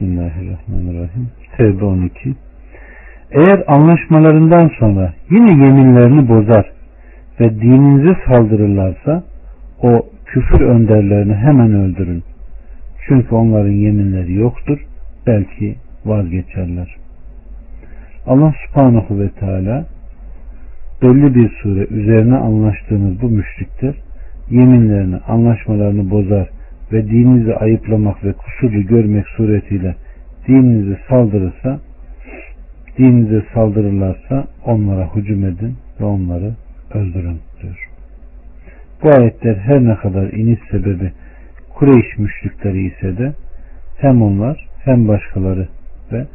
Bismillahirrahmanirrahim. Tevbe 12. Eğer anlaşmalarından sonra yine yeminlerini bozar ve dininize saldırırlarsa o küfür önderlerini hemen öldürün. Çünkü onların yeminleri yoktur. Belki vazgeçerler. Allah subhanahu ve teala belli bir sure üzerine anlaştığınız bu müşrikler yeminlerini, anlaşmalarını bozar ve dininizi ayıplamak ve kusurlu görmek suretiyle dininizi saldırırsa dininize saldırırlarsa onlara hücum edin ve onları öldürün diyor. Bu ayetler her ne kadar iniş sebebi Kureyş müşrikleri ise de hem onlar hem başkaları ve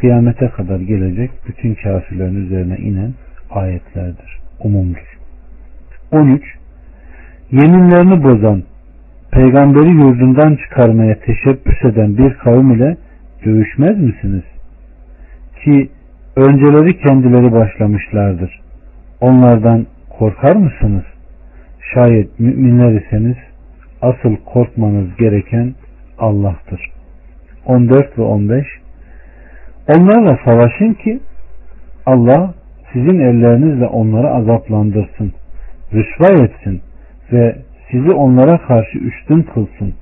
kıyamete kadar gelecek bütün kafirlerin üzerine inen ayetlerdir. Umumdur. 13. Yeminlerini bozan, peygamberi yurdundan çıkarmaya teşebbüs eden bir kavim ile dövüşmez misiniz? Ki önceleri kendileri başlamışlardır. Onlardan korkar mısınız? Şayet müminler iseniz asıl korkmanız gereken Allah'tır. 14 ve 15 Onlarla savaşın ki Allah sizin ellerinizle onları azaplandırsın, rüsva etsin ve sizi onlara karşı üstün kılsın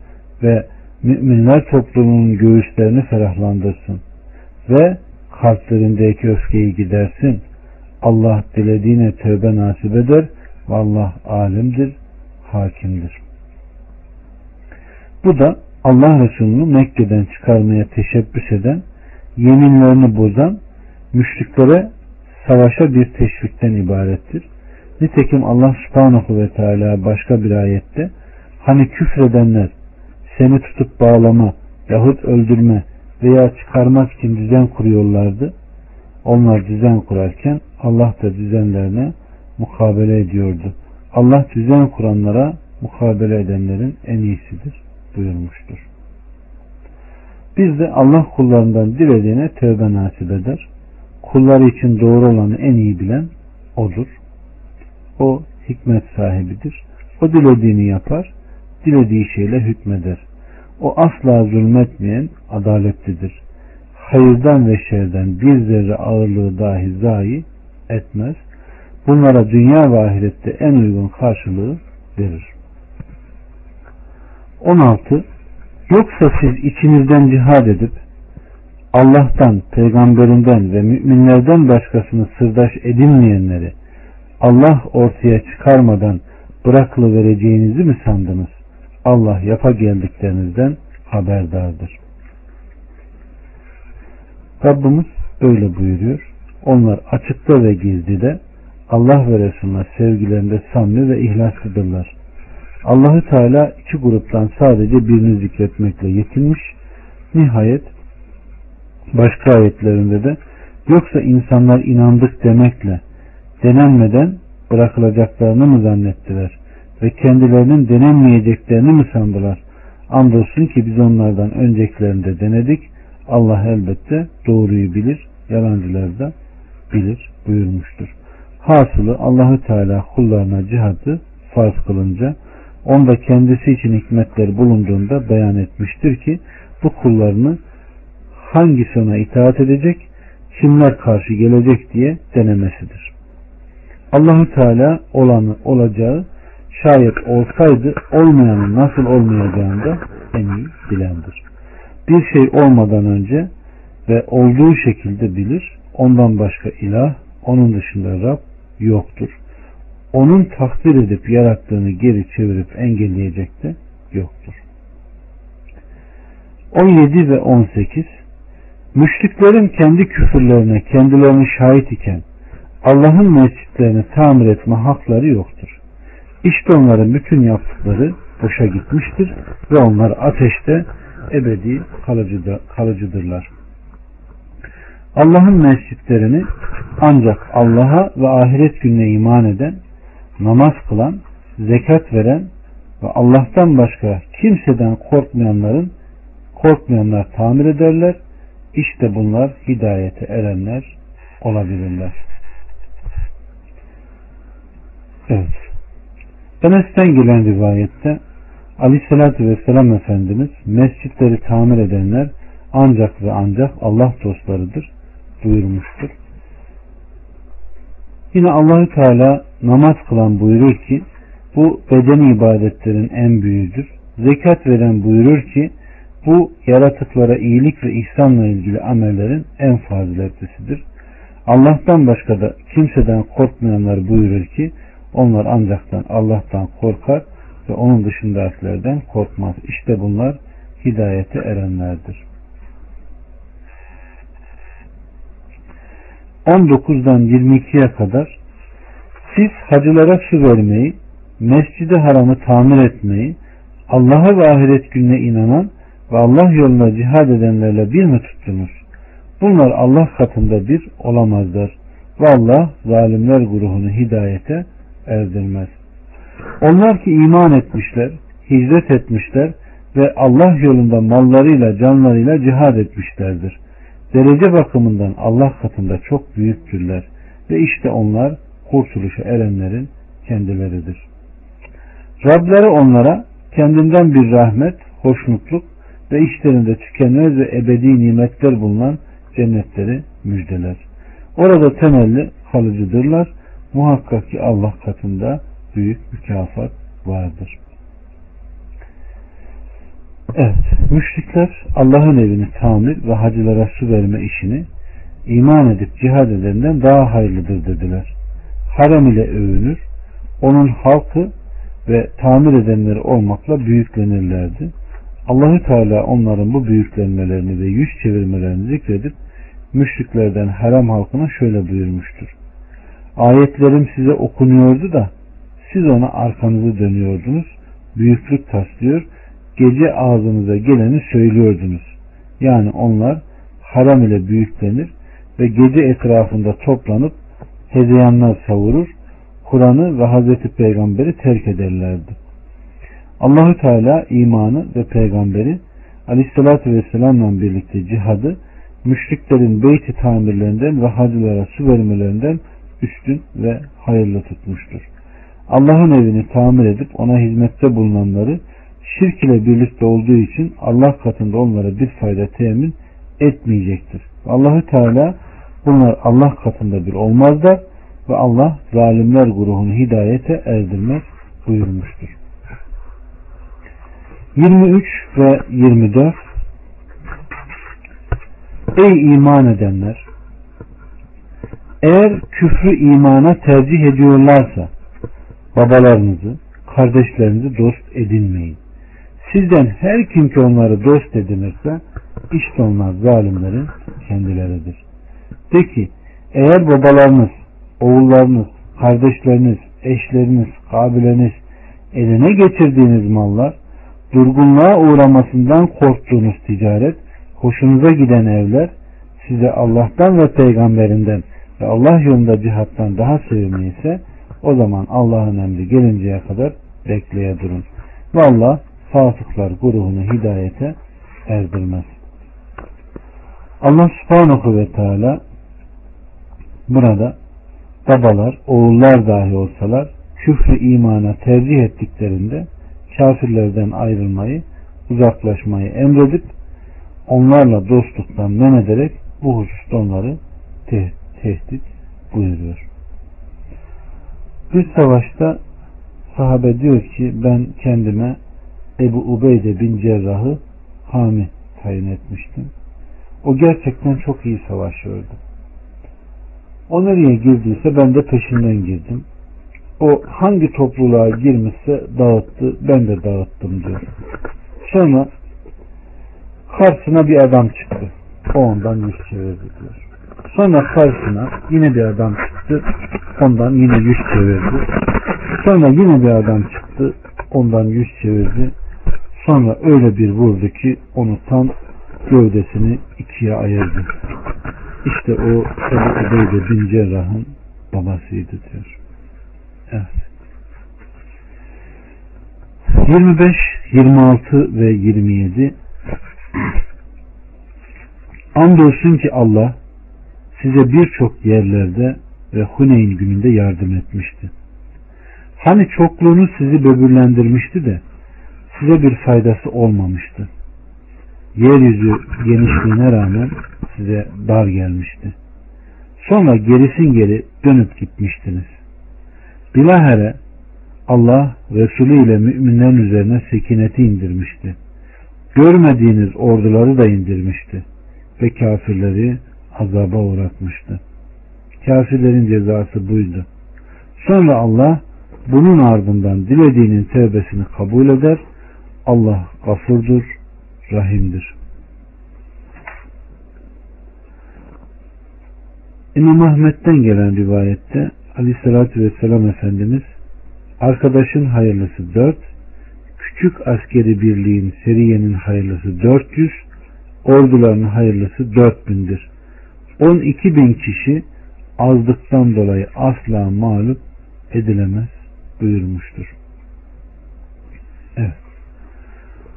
ve müminler toplumunun göğüslerini ferahlandırsın ve kalplerindeki öfkeyi gidersin. Allah dilediğine tövbe nasip eder ve Allah alimdir, hakimdir. Bu da Allah Resulü'nü Mekke'den çıkarmaya teşebbüs eden, yeminlerini bozan, müşriklere savaşa bir teşvikten ibarettir. Nitekim Allah subhanahu ve teala başka bir ayette hani küfredenler seni tutup bağlama yahut öldürme veya çıkarmak için düzen kuruyorlardı. Onlar düzen kurarken Allah da düzenlerine mukabele ediyordu. Allah düzen kuranlara mukabele edenlerin en iyisidir buyurmuştur. Biz de Allah kullarından dilediğine tövbe nasip eder. Kulları için doğru olanı en iyi bilen odur. O hikmet sahibidir. O dilediğini yapar, dilediği şeyle hükmeder. O asla zulmetmeyen adaletlidir. Hayırdan ve şerden bir zerre ağırlığı dahi zayi etmez. Bunlara dünya ve ahirette en uygun karşılığı verir. 16. Yoksa siz içinizden cihad edip Allah'tan, peygamberinden ve müminlerden başkasını sırdaş edinmeyenleri Allah ortaya çıkarmadan bırakılı vereceğinizi mi sandınız? Allah yapa geldiklerinizden haberdardır. Rabbimiz öyle buyuruyor. Onlar açıkta ve gizlide Allah ve Resulüne sevgilerinde samimi ve ihlaslıdırlar. Allahü Teala iki gruptan sadece birini zikretmekle yetinmiş. Nihayet başka ayetlerinde de yoksa insanlar inandık demekle denenmeden bırakılacaklarını mı zannettiler ve kendilerinin denenmeyeceklerini mi sandılar? Andolsun ki biz onlardan öncekilerinde denedik. Allah elbette doğruyu bilir, yalancıları da bilir buyurmuştur. Hasılı Allahü Teala kullarına cihadı farz kılınca onda kendisi için hikmetler bulunduğunda beyan etmiştir ki bu kullarını hangisi ona itaat edecek, kimler karşı gelecek diye denemesidir. Allahu Teala olanı olacağı şayet olsaydı olmayanın nasıl olmayacağını da en iyi bilendir. Bir şey olmadan önce ve olduğu şekilde bilir. Ondan başka ilah, onun dışında Rab yoktur. Onun takdir edip yarattığını geri çevirip engelleyecek de yoktur. 17 ve 18 Müşriklerin kendi küfürlerine kendilerini şahit iken Allah'ın mescitlerini tamir etme hakları yoktur. İşte onların bütün yaptıkları boşa gitmiştir ve onlar ateşte ebedi kalıcıdırlar. Allah'ın mescitlerini ancak Allah'a ve ahiret gününe iman eden, namaz kılan, zekat veren ve Allah'tan başka kimseden korkmayanların korkmayanlar tamir ederler. İşte bunlar hidayete erenler olabilirler. Evet. Enes'ten gelen rivayette Aleyhisselatü Vesselam Efendimiz mescitleri tamir edenler ancak ve ancak Allah dostlarıdır buyurmuştur. Yine Allahü Teala namaz kılan buyurur ki bu bedeni ibadetlerin en büyüğüdür. Zekat veren buyurur ki bu yaratıklara iyilik ve ihsanla ilgili amellerin en faziletlisidir. Allah'tan başka da kimseden korkmayanlar buyurur ki onlar ancaktan Allah'tan korkar ve onun dışındakilerden korkmaz. İşte bunlar hidayete erenlerdir. 19'dan 22'ye kadar siz hacılara su vermeyi, mescidi haramı tamir etmeyi, Allah'a ve ahiret gününe inanan ve Allah yoluna cihad edenlerle bir mi tuttunuz? Bunlar Allah katında bir olamazlar. Ve Allah zalimler grubunu hidayete erdirmez. Onlar ki iman etmişler, hicret etmişler ve Allah yolunda mallarıyla canlarıyla cihad etmişlerdir. Derece bakımından Allah katında çok büyüktürler ve işte onlar kurtuluşa erenlerin kendileridir. Rableri onlara kendinden bir rahmet, hoşnutluk ve işlerinde tükenmez ve ebedi nimetler bulunan cennetleri müjdeler. Orada temelli kalıcıdırlar. Muhakkak ki Allah katında büyük mükafat vardır. Evet, müşrikler Allah'ın evini tamir ve hacılara su verme işini iman edip cihad edenden daha hayırlıdır dediler. Harem ile övünür, onun halkı ve tamir edenleri olmakla büyüklenirlerdi. Allahü Teala onların bu büyüklenmelerini ve yüz çevirmelerini zikredip müşriklerden harem halkına şöyle buyurmuştur. Ayetlerim size okunuyordu da siz ona arkanızı dönüyordunuz, büyüklük taslıyor, gece ağzınıza geleni söylüyordunuz. Yani onlar haram ile büyüklenir ve gece etrafında toplanıp hezeyanlar savurur, Kur'an'ı ve Hazreti Peygamber'i terk ederlerdi. Allahü Teala imanı ve peygamberi Aleyhisselatü Vesselam'la birlikte cihadı müşriklerin beyti tamirlerinden ve hacılara su vermelerinden üstün ve hayırlı tutmuştur. Allah'ın evini tamir edip ona hizmette bulunanları şirk ile birlikte olduğu için Allah katında onlara bir fayda temin etmeyecektir. Allahü Teala bunlar Allah katında bir olmazlar ve Allah zalimler grubunu hidayete erdirmez buyurmuştur. 23 ve 24 Ey iman edenler! Eğer küfrü imana tercih ediyorlarsa babalarınızı, kardeşlerinizi dost edinmeyin. Sizden her kim ki onları dost edinirse işte onlar zalimlerin kendileridir. De ki eğer babalarınız, oğullarınız, kardeşleriniz, eşleriniz, kabileniz eline geçirdiğiniz mallar, durgunluğa uğramasından korktuğunuz ticaret, hoşunuza giden evler, size Allah'tan ve peygamberinden ve Allah yolunda cihattan daha sevimli ise o zaman Allah'ın emri gelinceye kadar bekleye durun. Ve Allah fasıklar grubunu hidayete erdirmez. Allah subhanahu ve teala burada babalar, oğullar dahi olsalar küfrü imana tercih ettiklerinde kafirlerden ayrılmayı, uzaklaşmayı emredip onlarla dostluktan men ederek bu hususta onları te tehdit buyuruyor. Bir savaşta sahabe diyor ki ben kendime Ebu Ubeyde bin Cerrah'ı hami tayin etmiştim. O gerçekten çok iyi savaşıyordu. O nereye girdiyse ben de peşinden girdim. O hangi topluluğa girmişse dağıttı, ben de dağıttım diyor. Sonra karşısına bir adam çıktı. O ondan yüz çevirdi diyor. Sonra karşısına yine bir adam çıktı. Ondan yine yüz çevirdi. Sonra yine bir adam çıktı. Ondan yüz çevirdi. Sonra öyle bir vurdu ki onu tam gövdesini ikiye ayırdı. İşte o Ebu Ubeyde bin Cerrah'ın babasıydı diyor. Evet. 25, 26 ve 27 Andolsun ki Allah size birçok yerlerde ve Huneyn gününde yardım etmişti. Hani çokluğunu sizi böbürlendirmişti de size bir faydası olmamıştı. yeryüzü genişliğine rağmen size dar gelmişti. Sonra gerisin geri dönüp gitmiştiniz. Bilahere Allah Resulü ile müminlerin üzerine sekineti indirmişti. Görmediğiniz orduları da indirmişti ve kafirleri azaba uğratmıştı. Kafirlerin cezası buydu. Sonra Allah bunun ardından dilediğinin tevbesini kabul eder. Allah gafurdur, rahimdir. İmam Ahmet'ten gelen rivayette Aleyhisselatü Vesselam Efendimiz arkadaşın hayırlısı dört, küçük askeri birliğin seriyenin hayırlısı dört yüz, orduların hayırlısı dört bindir. On iki bin kişi azlıktan dolayı asla mağlup edilemez buyurmuştur. Evet.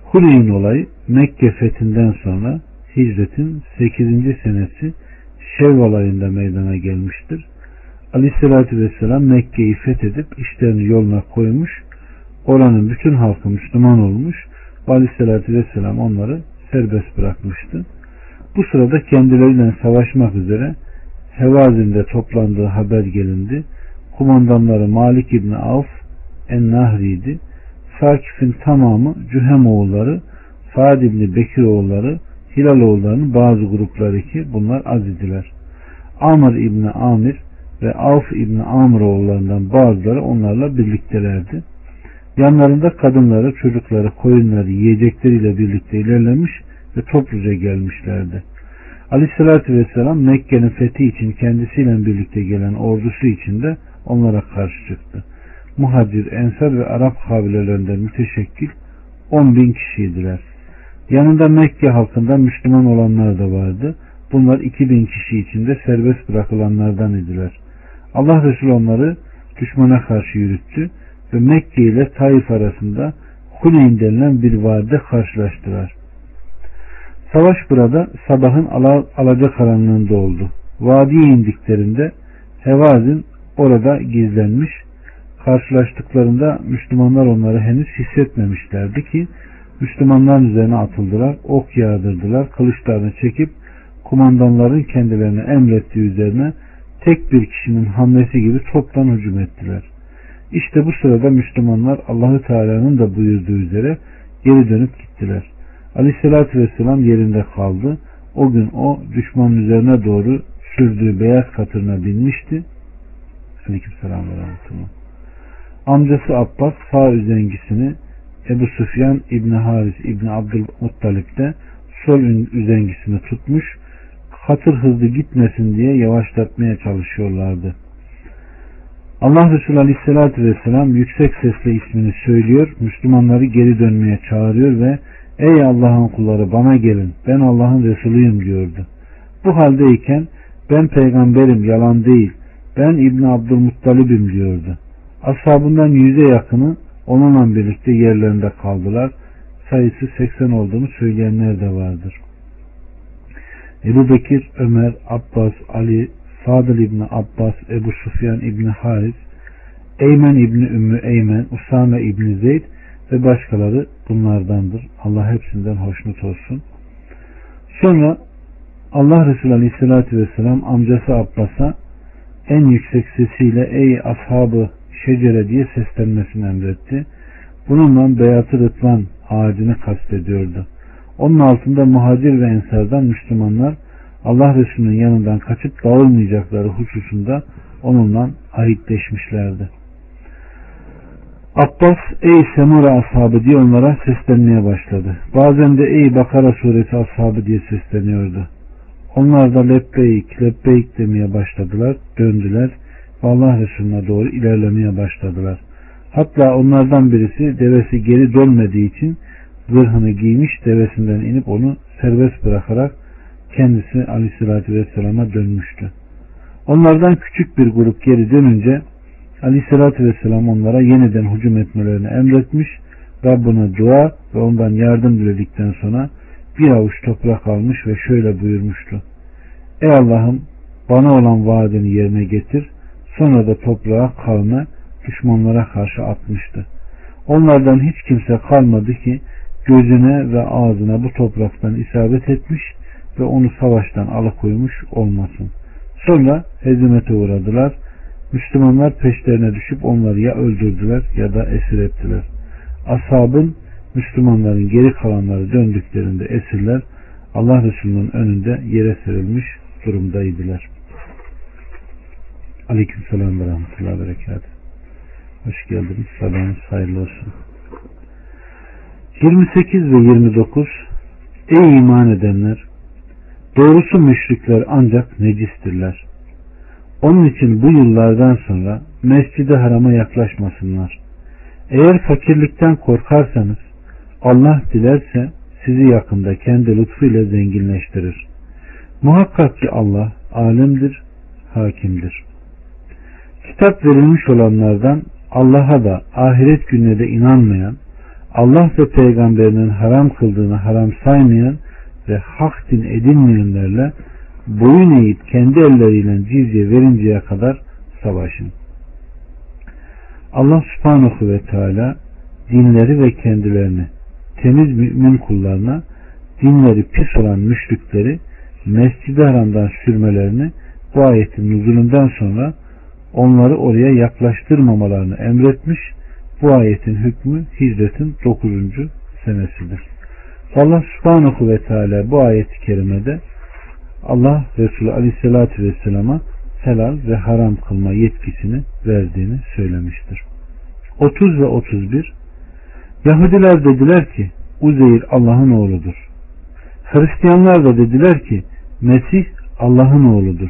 Huneyn olayı Mekke fethinden sonra hicretin 8. senesi Şevval ayında meydana gelmiştir. Aleyhissalatü vesselam Mekke'yi fethedip işlerini yoluna koymuş. Oranın bütün halkı Müslüman olmuş. Aleyhissalatü vesselam onları serbest bırakmıştı. Bu sırada kendileriyle savaşmak üzere Hevazin'de toplandığı haber gelindi. Kumandanları Malik İbni Avf En-Nahri'ydi. Sakif'in tamamı Cühem oğulları, Saad İbni Bekir oğulları, Hilal oğullarının bazı grupları ki bunlar azidiler. Amr İbni Amir ve Avf İbni Amr oğullarından bazıları onlarla birliktelerdi. Yanlarında kadınları, çocukları, koyunları, yiyecekleriyle birlikte ilerlemiş ve topluca gelmişlerdi. Aleyhissalatü Vesselam Mekke'nin fethi için kendisiyle birlikte gelen ordusu içinde onlara karşı çıktı. Muhacir, Ensar ve Arap kabilelerinden müteşekkil 10 bin kişiydiler. Yanında Mekke halkından Müslüman olanlar da vardı. Bunlar 2000 kişi içinde serbest bırakılanlardan idiler. Allah Resulü onları düşmana karşı yürüttü ve Mekke ile Taif arasında Huneyn denilen bir vadide karşılaştılar. Savaş burada sabahın ala, alacakaranlığında oldu. Vadiye indiklerinde Hevazin orada gizlenmiş. Karşılaştıklarında Müslümanlar onları henüz hissetmemişlerdi ki Müslümanların üzerine atıldılar, ok yağdırdılar, kılıçlarını çekip kumandanların kendilerine emrettiği üzerine tek bir kişinin hamlesi gibi toptan hücum ettiler. İşte bu sırada Müslümanlar Allahü Teala'nın da buyurduğu üzere geri dönüp gittiler. Aleyhissalatü Vesselam yerinde kaldı. O gün o düşmanın üzerine doğru sürdüğü beyaz katırına binmişti. Aleykümselam ve rahmetullah. Amcası Abbas sağ üzengisini Ebu Süfyan İbni Haris İbni Abdülmuttalip de sol üzengisini tutmuş katır hızlı gitmesin diye yavaşlatmaya çalışıyorlardı. Allah Resulü Aleyhisselatü Vesselam yüksek sesle ismini söylüyor, Müslümanları geri dönmeye çağırıyor ve Ey Allah'ın kulları bana gelin, ben Allah'ın Resulüyüm diyordu. Bu haldeyken ben peygamberim, yalan değil, ben İbni Abdülmuttalib'im diyordu. Ashabından yüze yakını onunla birlikte yerlerinde kaldılar. Sayısı 80 olduğunu söyleyenler de vardır. Ebu Bekir, Ömer, Abbas, Ali, Fadıl İbni Abbas, Ebu Sufyan İbni Haris, Eymen İbni Ümmü Eymen, Usame İbni Zeyd ve başkaları bunlardandır. Allah hepsinden hoşnut olsun. Sonra Allah Resulü Aleyhisselatü Vesselam amcası Abbas'a en yüksek sesiyle ey ashabı şecere diye seslenmesini emretti. Bununla Beyat-ı Rıdvan ağacını kastediyordu. Onun altında muhacir ve ensardan Müslümanlar Allah Resulü'nün yanından kaçıp dağılmayacakları hususunda onunla ahitleşmişlerdi. Abbas ey Semura ashabı diye onlara seslenmeye başladı. Bazen de ey Bakara suresi ashabı diye sesleniyordu. Onlar da lebbeyk lebbeyk demeye başladılar, döndüler ve Allah Resulüne doğru ilerlemeye başladılar. Hatta onlardan birisi devesi geri dönmediği için zırhını giymiş devesinden inip onu serbest bırakarak kendisi aleyhissalatü vesselama dönmüştü. Onlardan küçük bir grup geri dönünce aleyhissalatü vesselam onlara yeniden hücum etmelerini emretmiş Rabbine dua ve ondan yardım diledikten sonra bir avuç toprak almış ve şöyle buyurmuştu. Ey Allah'ım bana olan vaadini yerine getir. Sonra da toprağa kavme düşmanlara karşı atmıştı. Onlardan hiç kimse kalmadı ki gözüne ve ağzına bu topraktan isabet etmiş ve onu savaştan alıkoymuş olmasın. Sonra hezimete uğradılar. Müslümanlar peşlerine düşüp onları ya öldürdüler ya da esir ettiler. Ashabın Müslümanların geri kalanları döndüklerinde esirler Allah Resulü'nün önünde yere serilmiş durumdaydılar. Aleyküm selam ve rahmetullahi ve. Hoş geldiniz. Sabahınız hayırlı olsun. 28 ve 29 Ey iman edenler! Doğrusu müşrikler ancak necistirler. Onun için bu yıllardan sonra mescidi harama yaklaşmasınlar. Eğer fakirlikten korkarsanız Allah dilerse sizi yakında kendi lütfuyla zenginleştirir. Muhakkak ki Allah alimdir, hakimdir. Kitap verilmiş olanlardan Allah'a da ahiret gününe de inanmayan, Allah ve peygamberinin haram kıldığını haram saymayan ve hak din edinmeyenlerle boyun eğip kendi elleriyle cizye verinceye kadar savaşın. Allah subhanahu ve teala dinleri ve kendilerini temiz mümin kullarına dinleri pis olan müşrikleri mescid haramdan sürmelerini bu ayetin nuzulünden sonra onları oraya yaklaştırmamalarını emretmiş. Bu ayetin hükmü hicretin 9. senesidir. Allah subhanahu ve teala bu ayeti kerimede Allah Resulü aleyhissalatü vesselama helal ve haram kılma yetkisini verdiğini söylemiştir. 30 ve 31 Yahudiler dediler ki Uzeyr Allah'ın oğludur. Hristiyanlar da dediler ki Mesih Allah'ın oğludur.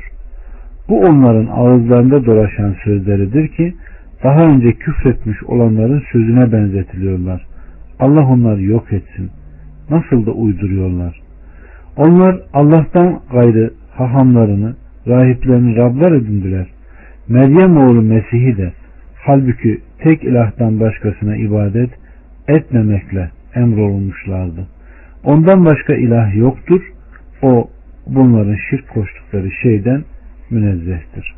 Bu onların ağızlarında dolaşan sözleridir ki daha önce küfretmiş olanların sözüne benzetiliyorlar. Allah onları yok etsin. Nasıl da uyduruyorlar. Onlar Allah'tan gayrı hahamlarını, rahiplerini Rablar edindiler. Meryem oğlu Mesih'i de halbuki tek ilahtan başkasına ibadet etmemekle emrolunmuşlardı. Ondan başka ilah yoktur. O bunların şirk koştukları şeyden münezzehtir.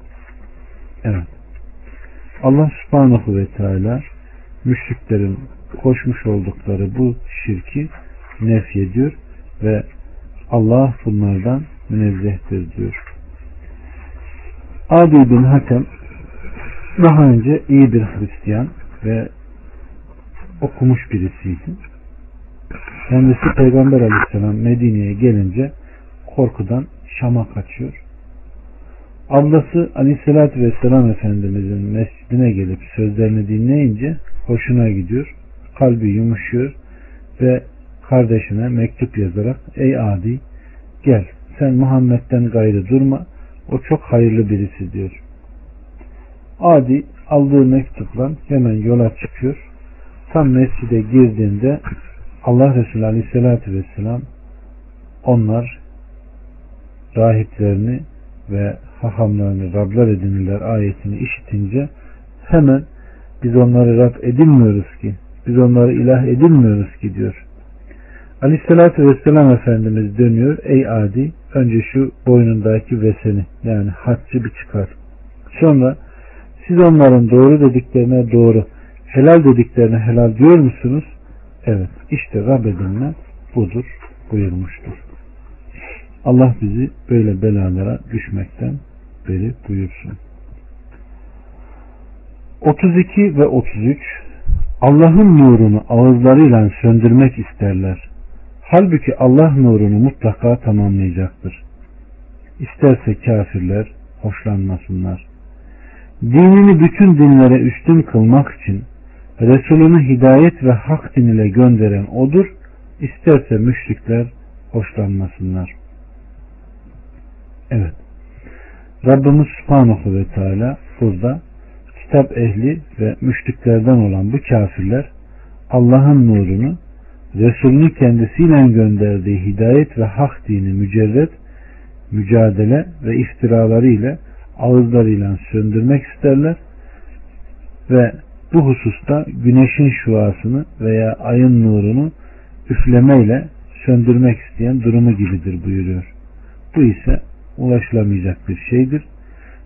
Evet. Allah subhanahu ve teala müşriklerin koşmuş oldukları bu şirki nef ediyor ve Allah bunlardan münezzehtir diyor. Adi bin Hatem daha önce iyi bir Hristiyan ve okumuş birisiydi. Kendisi Peygamber aleyhisselam Medine'ye gelince korkudan Şam'a kaçıyor. Ablası aleyhissalatü vesselam Efendimizin mescidine gelip sözlerini dinleyince hoşuna gidiyor. Kalbi yumuşuyor ve kardeşine mektup yazarak ey adi gel sen Muhammed'den gayrı durma o çok hayırlı birisi diyor. Adi aldığı mektupla hemen yola çıkıyor. Tam mescide girdiğinde Allah Resulü Aleyhisselatü Vesselam onlar rahiplerini ve hahamlarını Rablar edinirler ayetini işitince hemen biz onları Rab edinmiyoruz ki biz onları ilah edinmiyoruz ki diyor. Aleyhissalatü Vesselam Efendimiz dönüyor. Ey Adi önce şu boynundaki veseni yani haccı bir çıkar. Sonra siz onların doğru dediklerine doğru helal dediklerine helal diyor musunuz? Evet. işte Rab edinme budur buyurmuştur. Allah bizi böyle belalara düşmekten beri buyursun. 32 ve 33 Allah'ın nurunu ağızlarıyla söndürmek isterler. Halbuki Allah nurunu mutlaka tamamlayacaktır. İsterse kafirler hoşlanmasınlar. Dinini bütün dinlere üstün kılmak için Resulünü hidayet ve hak din ile gönderen odur. İsterse müşrikler hoşlanmasınlar. Evet. Rabbimiz Subhanahu ve Teala burada kitap ehli ve müşriklerden olan bu kafirler Allah'ın nurunu Resulünü kendisiyle gönderdiği hidayet ve hak dini mücerret, mücadele ve iftiraları ile ağızlarıyla söndürmek isterler ve bu hususta güneşin şuasını veya ayın nurunu üflemeyle söndürmek isteyen durumu gibidir buyuruyor. Bu ise ulaşılamayacak bir şeydir.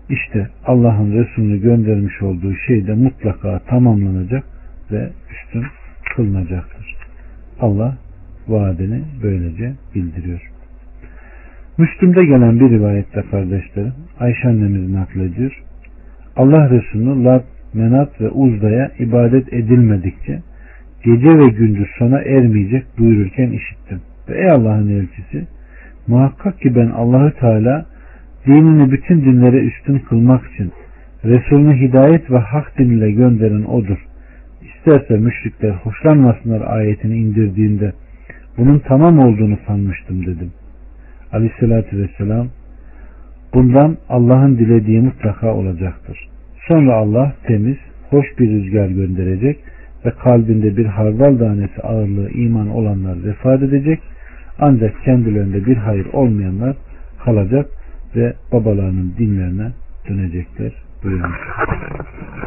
İşte Allah'ın Resulünü göndermiş olduğu şey de mutlaka tamamlanacak ve üstün kılınacaktır. Allah vaadini böylece bildiriyor. Müslüm'de gelen bir rivayette kardeşlerim Ayşe annemiz naklediyor. Allah Resulü Lat, Menat ve Uzda'ya ibadet edilmedikçe gece ve gündüz sona ermeyecek buyururken işittim. Ve ey Allah'ın elçisi muhakkak ki ben Allahü Teala dinini bütün dinlere üstün kılmak için Resulünü hidayet ve hak dinle gönderen odur. İsterse müşrikler hoşlanmasınlar ayetini indirdiğinde bunun tamam olduğunu sanmıştım dedim. Aleyhissalatü vesselam bundan Allah'ın dilediği mutlaka olacaktır. Sonra Allah temiz, hoş bir rüzgar gönderecek ve kalbinde bir hardal tanesi ağırlığı iman olanlar vefat edecek ancak kendilerinde bir hayır olmayanlar kalacak ve babalarının dinlerine dönecekler buyurmuş.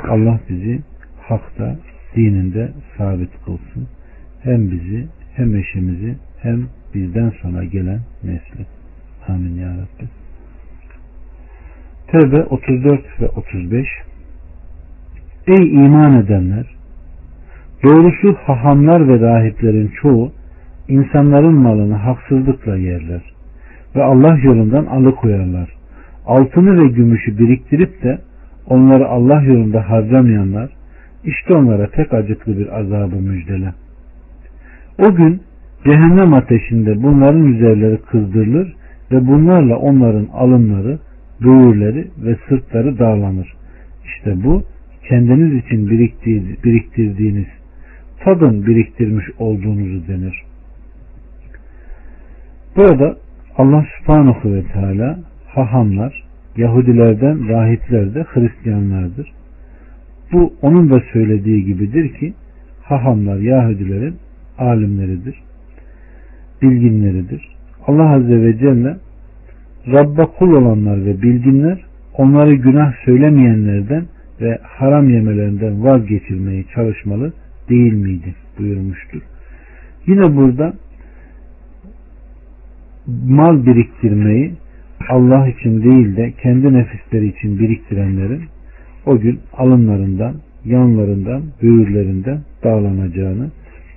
Allah bizi hakta, dininde sabit kılsın. Hem bizi hem eşimizi hem bizden sonra gelen nesli. Amin ya Rabbi. Tevbe 34 ve 35 Ey iman edenler! Doğrusu hahamlar ve rahiplerin çoğu insanların malını haksızlıkla yerler ve Allah yolundan alıkoyarlar. Altını ve gümüşü biriktirip de onları Allah yolunda harcamayanlar işte onlara pek acıklı bir azabı müjdele. O gün cehennem ateşinde bunların üzerleri kızdırılır ve bunlarla onların alınları, böğürleri ve sırtları dağlanır. İşte bu kendiniz için biriktirdiğiniz, tadın biriktirmiş olduğunuzu denir. Burada Allah subhanahu ve teala hahamlar, Yahudilerden rahipler de Hristiyanlardır. Bu onun da söylediği gibidir ki hahamlar Yahudilerin alimleridir, bilginleridir. Allah Azze ve Celle Rabba kul olanlar ve bilginler onları günah söylemeyenlerden ve haram yemelerinden vazgeçirmeyi çalışmalı değil miydi buyurmuştur. Yine burada mal biriktirmeyi Allah için değil de kendi nefisleri için biriktirenlerin o gün alınlarından, yanlarından, böğürlerinden dağlanacağını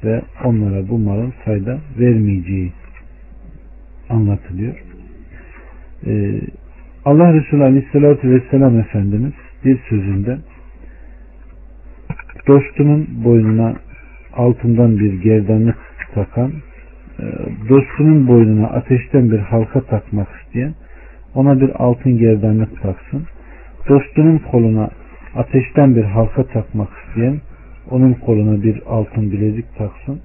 ve onlara bu malın fayda vermeyeceği anlatılıyor. Ee, Allah Resulü Aleyhisselatü Vesselam Efendimiz bir sözünde dostunun boynuna altından bir gerdanlık takan e, dostunun boynuna ateşten bir halka takmak isteyen ona bir altın gerdanlık taksın. Dostunun koluna ateşten bir halka takmak isteyen onun koluna bir altın bilezik taksın.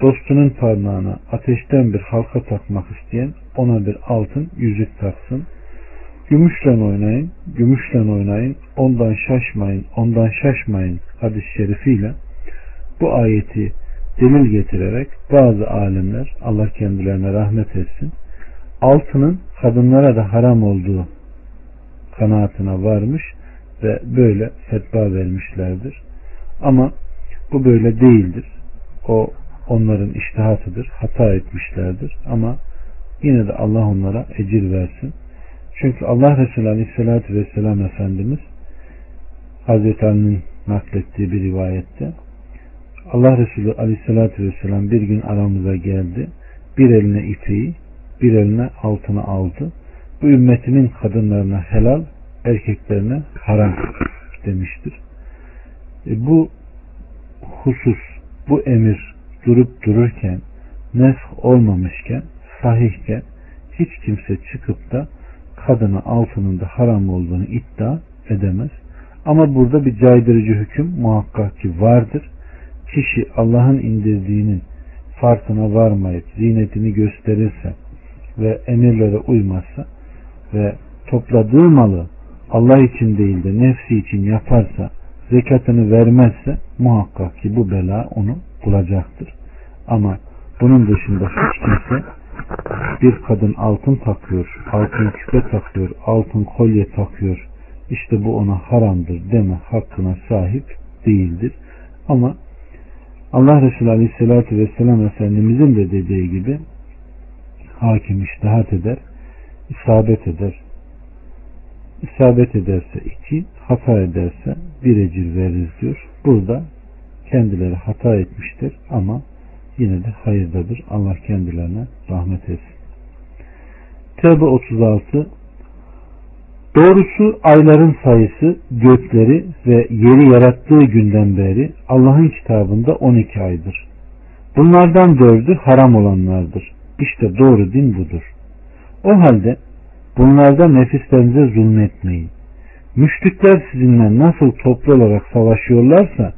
Dostunun parmağına ateşten bir halka takmak isteyen ona bir altın yüzük taksın. Gümüşle oynayın, gümüşle oynayın, ondan şaşmayın, ondan şaşmayın hadis-i şerifiyle bu ayeti delil getirerek bazı alimler Allah kendilerine rahmet etsin altının kadınlara da haram olduğu kanaatine varmış ve böyle fetva vermişlerdir. Ama bu böyle değildir. O onların iştihatıdır. Hata etmişlerdir. Ama yine de Allah onlara ecir versin. Çünkü Allah Resulü Aleyhisselatü Vesselam Efendimiz Hazreti Ali'nin naklettiği bir rivayette Allah Resulü Aleyhisselatü Vesselam bir gün aramıza geldi. Bir eline ipeği, bir eline altını aldı. Bu ümmetimin kadınlarına helal, erkeklerine haram demiştir. E bu husus, bu emir durup dururken, nesk olmamışken, sahihken hiç kimse çıkıp da kadına altının da haram olduğunu iddia edemez. Ama burada bir caydırıcı hüküm muhakkak ki vardır. Kişi Allah'ın indirdiğinin farkına varmayıp zinetini gösterirse ve emirlere uymazsa ve topladığı malı Allah için değil de nefsi için yaparsa zekatını vermezse muhakkak ki bu bela onu bulacaktır. Ama bunun dışında hiç kimse bir kadın altın takıyor, altın küpe takıyor, altın kolye takıyor. İşte bu ona haramdır deme hakkına sahip değildir. Ama Allah Resulü Aleyhisselatü Vesselam Efendimizin de dediği gibi hakim iştihat eder, isabet eder. İsabet ederse iki, hata ederse bir ecir veririz diyor. Burada kendileri hata etmiştir ama yine de hayırdadır. Allah kendilerine rahmet etsin. Tevbe 36 Doğrusu ayların sayısı gökleri ve yeri yarattığı günden beri Allah'ın kitabında 12 aydır. Bunlardan dördü haram olanlardır. İşte doğru din budur. O halde bunlarda nefislerinize zulmetmeyin. Müşrikler sizinle nasıl toplu olarak savaşıyorlarsa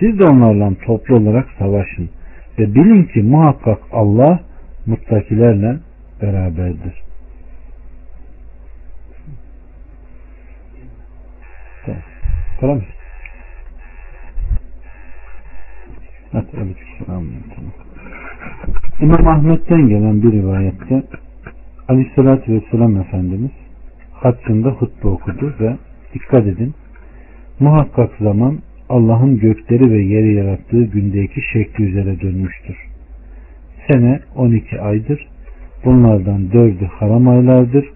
siz de onlarla toplu olarak savaşın. Ve bilin ki muhakkak Allah muttakilerle beraberdir. Tamam. İmam Ahmet'ten gelen bir rivayette Aleyhisselatü Vesselam Efendimiz haccında hutbe okudu ve dikkat edin muhakkak zaman Allah'ın gökleri ve yeri yarattığı gündeki şekli üzere dönmüştür. Sene 12 aydır. Bunlardan dördü haram aylardır.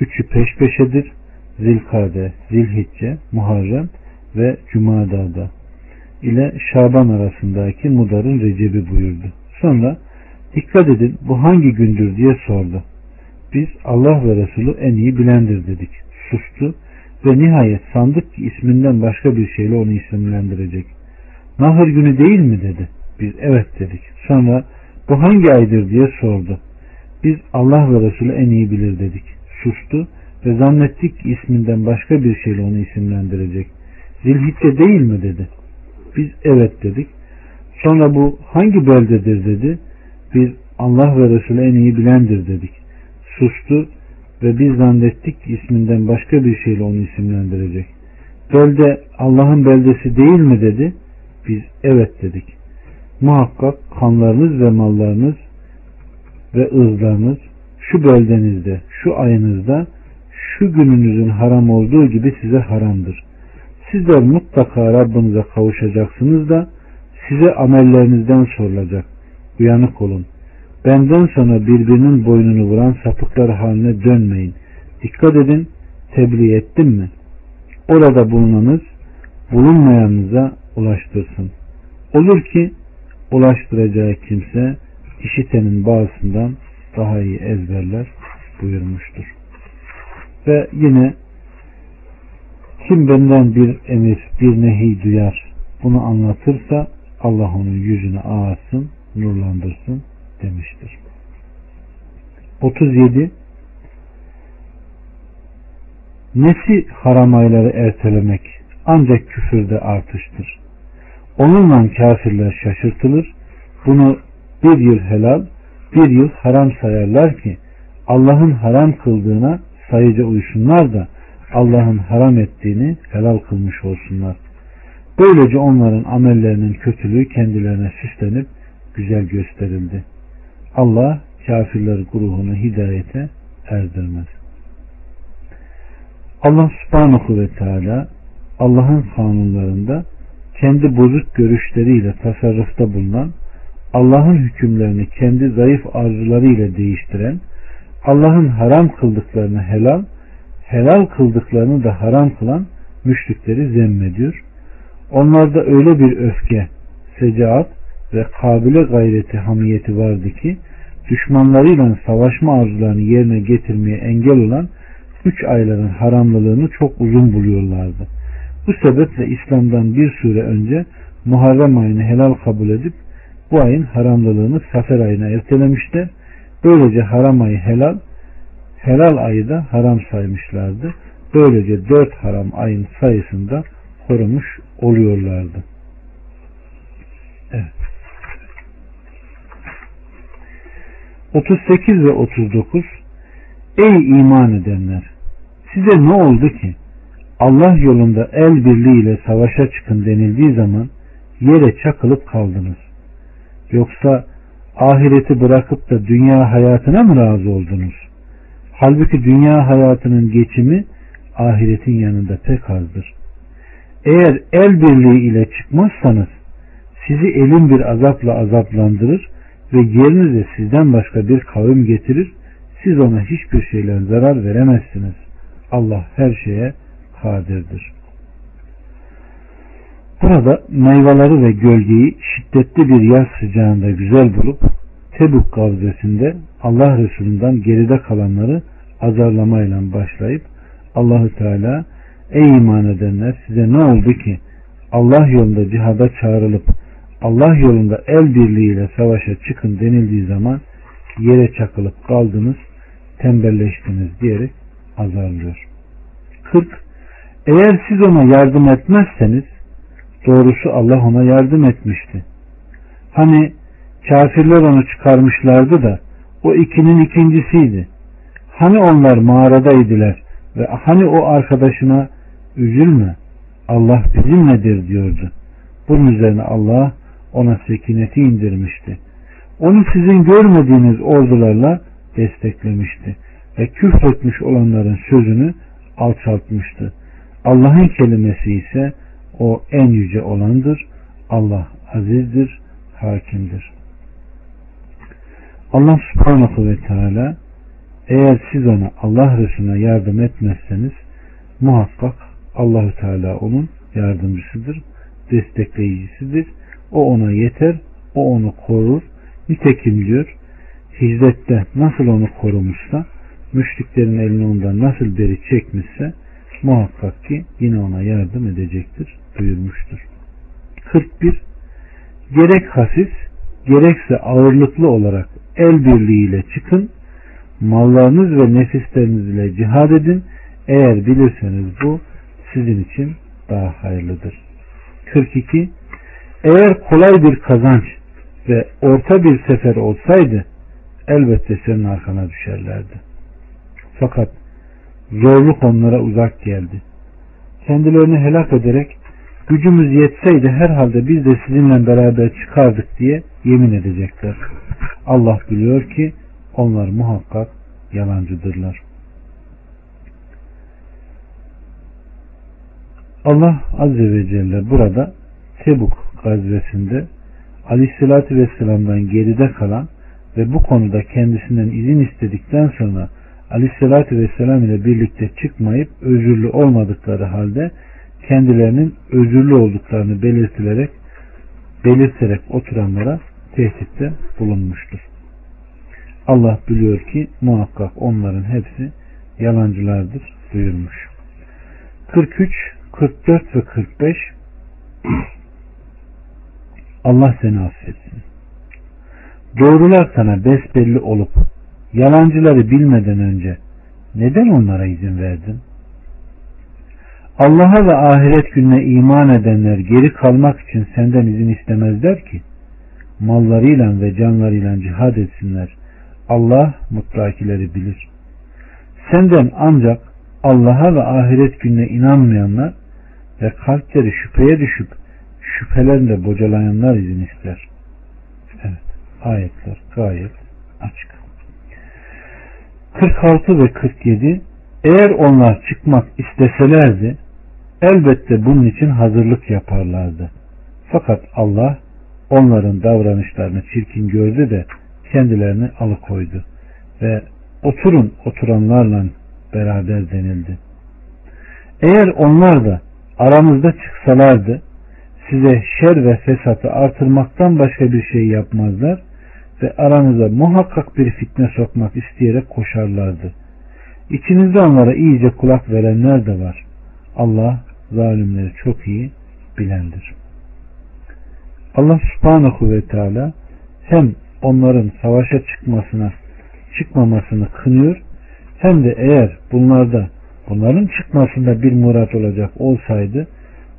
Üçü peş peşedir. Zilkade, Zilhicce, Muharrem ve Cumada'da ile Şaban arasındaki Mudar'ın Recebi buyurdu. Sonra dikkat edin bu hangi gündür diye sordu. Biz Allah ve Resulü en iyi bilendir dedik. Sustu ve nihayet sandık ki isminden başka bir şeyle onu isimlendirecek. Nahır günü değil mi dedi. Biz evet dedik. Sonra bu hangi aydır diye sordu. Biz Allah ve Resulü en iyi bilir dedik. Sustu ve zannettik ki isminden başka bir şeyle onu isimlendirecek. Zilhicce değil mi dedi. Biz evet dedik. Sonra bu hangi beldedir dedi. Biz Allah ve Resulü en iyi bilendir dedik. Sustu ve biz zannettik ki isminden başka bir şeyle onu isimlendirecek. Belde Allah'ın beldesi değil mi dedi. Biz evet dedik. Muhakkak kanlarınız ve mallarınız ve ırzlarınız şu beldenizde, şu ayınızda, şu gününüzün haram olduğu gibi size haramdır. Sizler mutlaka Rabbinize kavuşacaksınız da size amellerinizden sorulacak. Uyanık olun. Benden sonra birbirinin boynunu vuran sapıklar haline dönmeyin. Dikkat edin, tebliğ ettim mi? Orada bulunanız bulunmayanınıza ulaştırsın. Olur ki ulaştıracağı kimse işitenin bazısından daha iyi ezberler buyurmuştur. Ve yine kim benden bir emir, bir nehi duyar, bunu anlatırsa Allah onun yüzünü ağarsın, nurlandırsın demiştir. 37 Nesi haram ayları ertelemek ancak küfürde artıştır. Onunla kafirler şaşırtılır. Bunu bir yıl helal, bir yıl haram sayarlar ki Allah'ın haram kıldığına sayıca uysunlar da Allah'ın haram ettiğini helal kılmış olsunlar. Böylece onların amellerinin kötülüğü kendilerine süslenip güzel gösterildi. Allah kafirler grubunu hidayete erdirmez. Allah subhanahu ve teala Allah'ın kanunlarında kendi bozuk görüşleriyle tasarrufta bulunan, Allah'ın hükümlerini kendi zayıf arzularıyla değiştiren, Allah'ın haram kıldıklarını helal, helal kıldıklarını da haram kılan müşrikleri zemmediyor. Onlarda öyle bir öfke, secaat ve kabile gayreti hamiyeti vardı ki düşmanlarıyla savaşma arzularını yerine getirmeye engel olan üç ayların haramlılığını çok uzun buluyorlardı. Bu sebeple İslam'dan bir süre önce Muharrem ayını helal kabul edip bu ayın haramlılığını Safer ayına ertelemişler. Böylece haram ayı helal, helal ayı da haram saymışlardı. Böylece dört haram ayın sayısında korumuş oluyorlardı. Evet. 38 ve 39 Ey iman edenler! Size ne oldu ki? Allah yolunda el birliğiyle savaşa çıkın denildiği zaman yere çakılıp kaldınız. Yoksa ahireti bırakıp da dünya hayatına mı razı oldunuz? Halbuki dünya hayatının geçimi ahiretin yanında pek azdır. Eğer el birliği ile çıkmazsanız sizi elin bir azapla azaplandırır ve yerinize sizden başka bir kavim getirir. Siz ona hiçbir şeyle zarar veremezsiniz. Allah her şeye kadirdir. Bu Burada meyveleri ve gölgeyi şiddetli bir yaz sıcağında güzel bulup Tebuk gazvesinde Allah Resulü'nden geride kalanları azarlamayla başlayıp Allahü Teala ey iman edenler size ne oldu ki Allah yolunda cihada çağrılıp Allah yolunda el birliğiyle savaşa çıkın denildiği zaman yere çakılıp kaldınız, tembelleştiniz diyerek azarlıyor. 40. Eğer siz ona yardım etmezseniz doğrusu Allah ona yardım etmişti. Hani kafirler onu çıkarmışlardı da o ikinin ikincisiydi. Hani onlar mağaradaydılar ve hani o arkadaşına üzülme Allah bizimledir diyordu. Bunun üzerine Allah ona sekineti indirmişti. Onu sizin görmediğiniz ordularla desteklemişti ve küfretmiş olanların sözünü alçaltmıştı. Allah'ın kelimesi ise o en yüce olandır. Allah azizdir, hakimdir. Allah subhanahu ve teala eğer siz ona Allah Resulüne yardım etmezseniz muhakkak Allahü Teala onun yardımcısıdır, destekleyicisidir. O ona yeter, o onu korur. Nitekim diyor, hicrette nasıl onu korumuşsa, müşriklerin elini ondan nasıl beri çekmişse, muhakkak ki yine ona yardım edecektir buyurmuştur. 41. Gerek hafif, gerekse ağırlıklı olarak el birliğiyle çıkın, mallarınız ve nefisleriniz ile cihad edin. Eğer bilirseniz bu sizin için daha hayırlıdır. 42. Eğer kolay bir kazanç ve orta bir sefer olsaydı elbette senin arkana düşerlerdi. Fakat zorluk onlara uzak geldi. Kendilerini helak ederek gücümüz yetseydi herhalde biz de sizinle beraber çıkardık diye yemin edecekler. Allah biliyor ki onlar muhakkak yalancıdırlar. Allah Azze ve Celle burada Tebuk gazvesinde Aleyhisselatü Vesselam'dan geride kalan ve bu konuda kendisinden izin istedikten sonra Aleyhisselatü Vesselam ile birlikte çıkmayıp özürlü olmadıkları halde kendilerinin özürlü olduklarını belirtilerek belirterek oturanlara tehditte bulunmuştur. Allah biliyor ki muhakkak onların hepsi yalancılardır buyurmuş. 43, 44 ve 45 Allah seni affetsin. Doğrular sana besbelli olup yalancıları bilmeden önce neden onlara izin verdin? Allah'a ve ahiret gününe iman edenler geri kalmak için senden izin istemezler ki mallarıyla ve canlarıyla cihad etsinler. Allah muttakileri bilir. Senden ancak Allah'a ve ahiret gününe inanmayanlar ve kalpleri şüpheye düşüp şüphelerinde bocalayanlar izin ister. Evet. Ayetler gayet açık. 46 ve 47 Eğer onlar çıkmak isteselerdi elbette bunun için hazırlık yaparlardı. Fakat Allah onların davranışlarını çirkin gördü de kendilerini alıkoydu ve oturun oturanlarla beraber denildi. Eğer onlar da aramızda çıksalardı size şer ve fesatı artırmaktan başka bir şey yapmazlar ve aranıza muhakkak bir fitne sokmak isteyerek koşarlardı. İçinizde onlara iyice kulak verenler de var. Allah zalimleri çok iyi bilendir. Allah subhanahu ve teala hem onların savaşa çıkmasına çıkmamasını kınıyor hem de eğer bunlarda bunların çıkmasında bir murat olacak olsaydı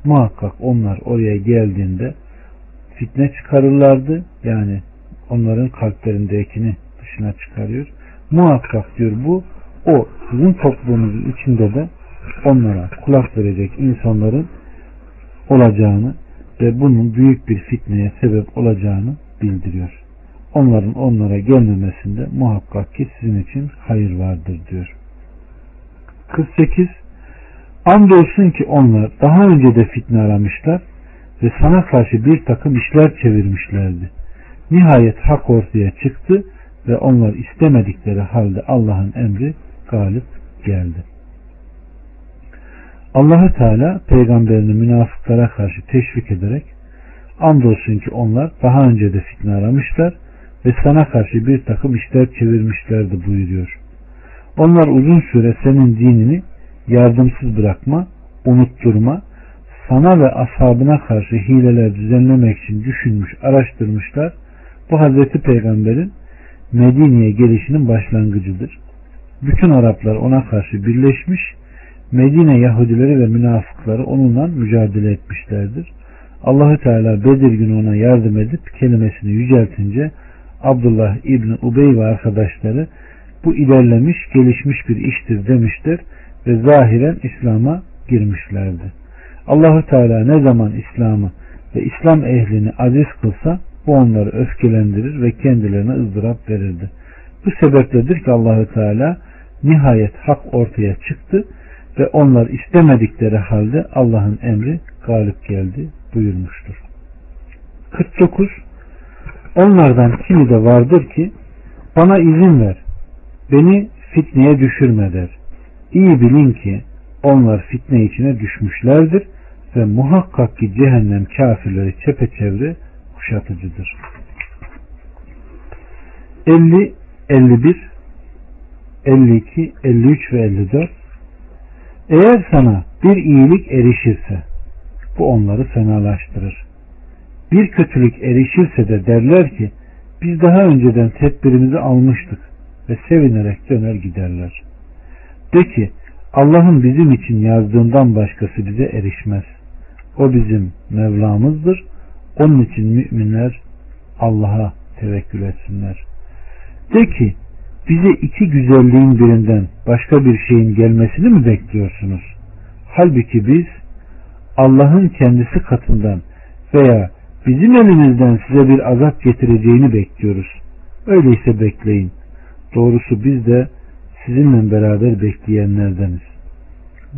muhakkak onlar oraya geldiğinde fitne çıkarırlardı. Yani onların kalplerindekini dışına çıkarıyor. Muhakkak diyor bu o sizin toplumunuzun içinde de onlara kulak verecek insanların olacağını ve bunun büyük bir fitneye sebep olacağını bildiriyor. Onların onlara gelmemesinde muhakkak ki sizin için hayır vardır diyor. 48 Andolsun ki onlar daha önce de fitne aramışlar ve sana karşı bir takım işler çevirmişlerdi. Nihayet hak ortaya çıktı ve onlar istemedikleri halde Allah'ın emri galip geldi. Allahü Teala peygamberini münafıklara karşı teşvik ederek andolsun ki onlar daha önce de fitne aramışlar ve sana karşı bir takım işler çevirmişlerdi buyuruyor. Onlar uzun süre senin dinini yardımsız bırakma, unutturma, sana ve ashabına karşı hileler düzenlemek için düşünmüş, araştırmışlar. Bu Hazreti Peygamber'in Medine'ye gelişinin başlangıcıdır. Bütün Araplar ona karşı birleşmiş, Medine Yahudileri ve münafıkları onunla mücadele etmişlerdir. Allahü Teala Bedir günü ona yardım edip kelimesini yüceltince Abdullah İbni Ubey ve arkadaşları bu ilerlemiş, gelişmiş bir iştir demiştir ve zahiren İslam'a girmişlerdi. Allahü Teala ne zaman İslam'ı ve İslam ehlini aziz kılsa bu onları öfkelendirir ve kendilerine ızdırap verirdi. Bu sebepledir ki Allahü Teala nihayet hak ortaya çıktı ve onlar istemedikleri halde Allah'ın emri galip geldi buyurmuştur. 49 Onlardan kimi de vardır ki bana izin ver beni fitneye düşürme der. İyi bilin ki onlar fitne içine düşmüşlerdir ve muhakkak ki cehennem kafirleri çepeçevre kuşatıcıdır. 50, 51, 52, 53 ve 54 Eğer sana bir iyilik erişirse bu onları fenalaştırır. Bir kötülük erişirse de derler ki biz daha önceden tedbirimizi almıştık ve sevinerek döner giderler. De ki Allah'ın bizim için yazdığından başkası bize erişmez. O bizim Mevlamızdır. Onun için müminler Allah'a tevekkül etsinler. De ki bize iki güzelliğin birinden başka bir şeyin gelmesini mi bekliyorsunuz? Halbuki biz Allah'ın kendisi katından veya bizim elimizden size bir azap getireceğini bekliyoruz. Öyleyse bekleyin. Doğrusu biz de sizinle beraber bekleyenlerdeniz.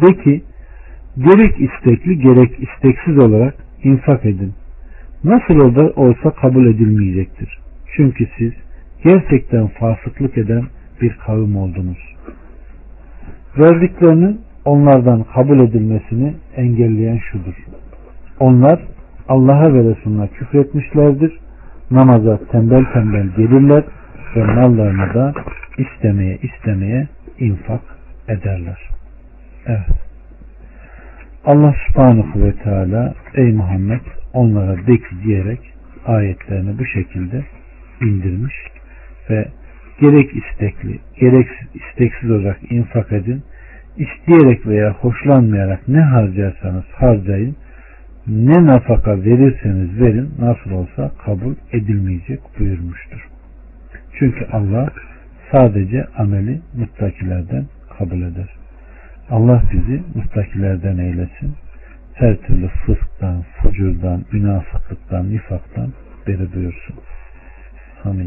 De ki gerek istekli gerek isteksiz olarak infak edin. Nasıl o olsa kabul edilmeyecektir. Çünkü siz gerçekten fasıklık eden bir kavim oldunuz. Verdiklerinin onlardan kabul edilmesini engelleyen şudur. Onlar Allah'a ve Resulüne küfretmişlerdir. Namaza tembel tembel gelirler ve mallarını da istemeye istemeye infak ederler. Evet. Allah subhanahu ve teala ey Muhammed onlara de ki diyerek ayetlerini bu şekilde indirmiş ve gerek istekli gerek isteksiz olarak infak edin isteyerek veya hoşlanmayarak ne harcarsanız harcayın ne nafaka verirseniz verin nasıl olsa kabul edilmeyecek buyurmuştur. Çünkü Allah sadece ameli muttakilerden kabul eder. Allah bizi muttakilerden eylesin. Her türlü fısktan, fucurdan, münafıklıktan, nifaktan beri buyursun. Amin.